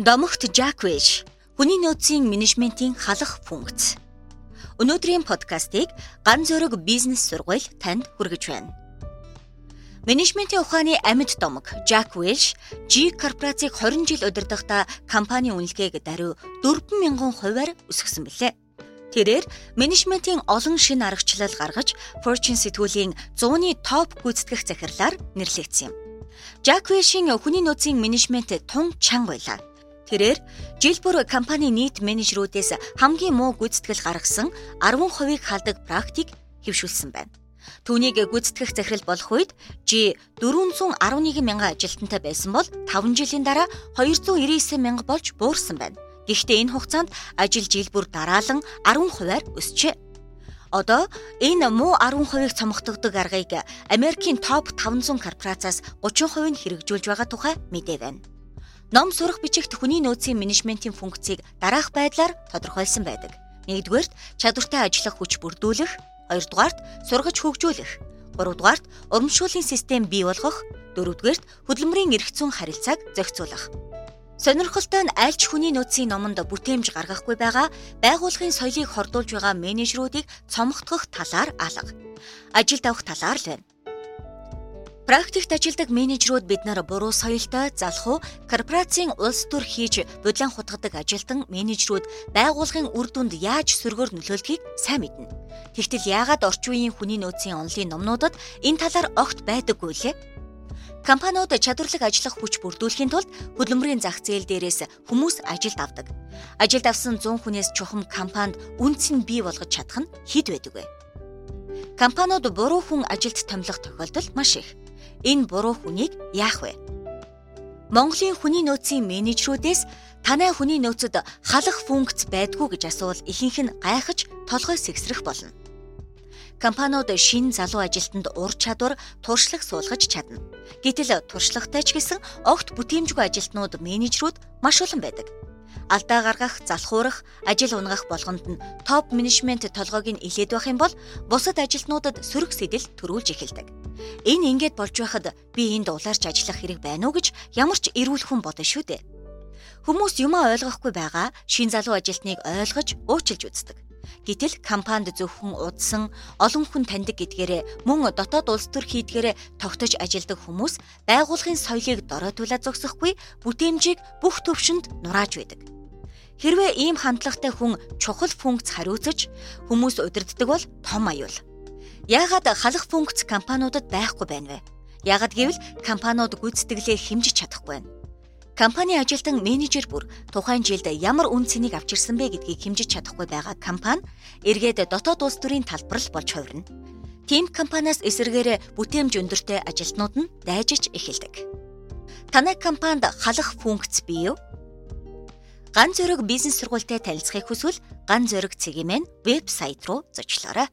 Домогт Жаквиш хүний нөөцийн менежментийн халах функц. Өнөөдрийн подкастыг ган зөрөг бизнес сургууль танд хүргэж байна. Менежментийн ухааны амьд домог Welch G корпорацийг 20 жил удирдахдаа компани үнэлгээг даруй 40000 хувиар өсгсөн билээ. Тэрээр менежментийн олон шин аргачлал гаргаж Fortune сэтгүүлийн 100-ны топ гүйцэтгэх захирлаар нэрлэгдсэн юм. Welch-ийн хүний нөөцийн менежмент тун чанга байлаа. Тэрээр жил бүр компани нийт менежерүүдээс хамгийн муу гүйцэтгэл гаргасан 10%-ийг халдаг практик хэвшүүлсэн байна. Түүнийг гүйцэтгэх захирал болох үед G 411 мянган ажилтнтай байсан бол 5 жилийн дараа 299 мянга болж буурсан байна. Гэхдээ энэ хугацаанд ажил жил бүр дараалан 10%-аар өсчээ. Одоо энэ муу 10%-ийг цомгтогдог аргыг Америкийн топ 500 корпорациас 30% нь хэрэгжүүлж байгаа тухай мэдээ байна. Ном сурах бичихт хүний нөөцийн менежментийн функцийг дараах байдлаар тодорхойлсон байдаг. Нэгдүгээрт чадвартай ажиллах хүч бүрдүүлэх, хоёрдугаарт сургаж хөгжүүлэх, гуравдугаарт урамшууллын систем бий болгох, дөрөвдүгээрт хөдөлмөрийн эрх зүйн харилцааг зохицуулах. Сонирхолтой нь альч хүний нөөцийн номонд бүтээмж гаргахгүй байгаа байгууллагын соёлыг хордуулж байгаа менежерүүдийг цомгтгох талаар алга. Ажилд авах талаар л байна. Практикт ажилдаг менежерүүд бид нар буруу соёлтой залхуу корпорацийн улс төр хийж будлан хутгадаг ажилтан менежерүүд байгууллагын үр дүнд яаж сөргөөр нөлөөлдгийг сайн мэднэ. Тэгтэл яагаад орчин үеийн хүний нөөцийн онлын номнуудад энэ талаар огт байдаггүй лээ? Компаниуд чадварлаг ажиллах хүч бүрдүүлэхийн тулд хөдөлмөрийн зах зээл дээрээс хүмүүс ажилд авдаг. Ажилд авсан 100 хүнээс чухам компанид үнц нь бий болгож чадах нь хэд байдаг вэ? Компаниуд буруу хүн ажилд томилох тохиолдол маш их. Энэ буруу хүнийг яах вэ? Монголын хүний нөөцийн менежерүүдээс танай хүний нөөцөд халах функц байдгүй гэж асуувал ихэнх нь гайхаж толгой сэгсрэх болно. Компаниуд шин залуу ажилтнанд ур чадвар, туршлага суулгаж чадна. Гэтэл туршлагатай ч гэсэн огт бүтээмжгүй ажилтнууд менежерүүд маш олон байдаг алдаа гаргах, залхуурах, ажил унгах болгонд нь топ менежмент толгойг нь илээд байх юм бол бусад ажилтнуудад сөрөг сэтэл төрүүлж эхэлдэг. Энэ ингээд болж байхад би энд улаарч ажиллах хэрэг байна уу гэж ямар ч эрүүл хүн бодно шүү дээ. Хүмүүс юмаа ойлгохгүй байгаа шин залуу ажилтныг ойлгож уучлж үздэг. Гэтэл компанид зөвхөн удсан олон хүн таньдаг гэдгээрээ мөн дотоод улс төр хийдгээрээ тогтож ажилдаг хүмүүс байгууллагын соёлыг доройтуулаад зогсохгүй бүтээмжийг бүх төвшөнд нурааж байдаг. Хэрвээ ийм хандлагатай хүн чухал функц хариуцаж хүмүүс удирддаг бол том аюул. Яагаад халах функц компаниудад байхгүй байна вэ? Яагаад гэвэл компаниуд гүйцэтгэлээ хэмжиж чадахгүй байна. Компани ажилтан менежер бүр тухайн жилд ямар үн цэнийг авчирсан бэ гэдгийг хэмжиж чадахгүй байгаа компани эргээд дотоод улс төрийн талбарл болж хувирна. Тим компаниас эсэргээрээ бүтээмж өндөртэй ажилтнууд нь дайжиж эхэлдэг. Танай компанид халах функц бий юу? Ган зөрөг бизнес сургуультай танилцахыг хүсвэл Ган зөрөг цэгийн вебсайт руу зочлоорой.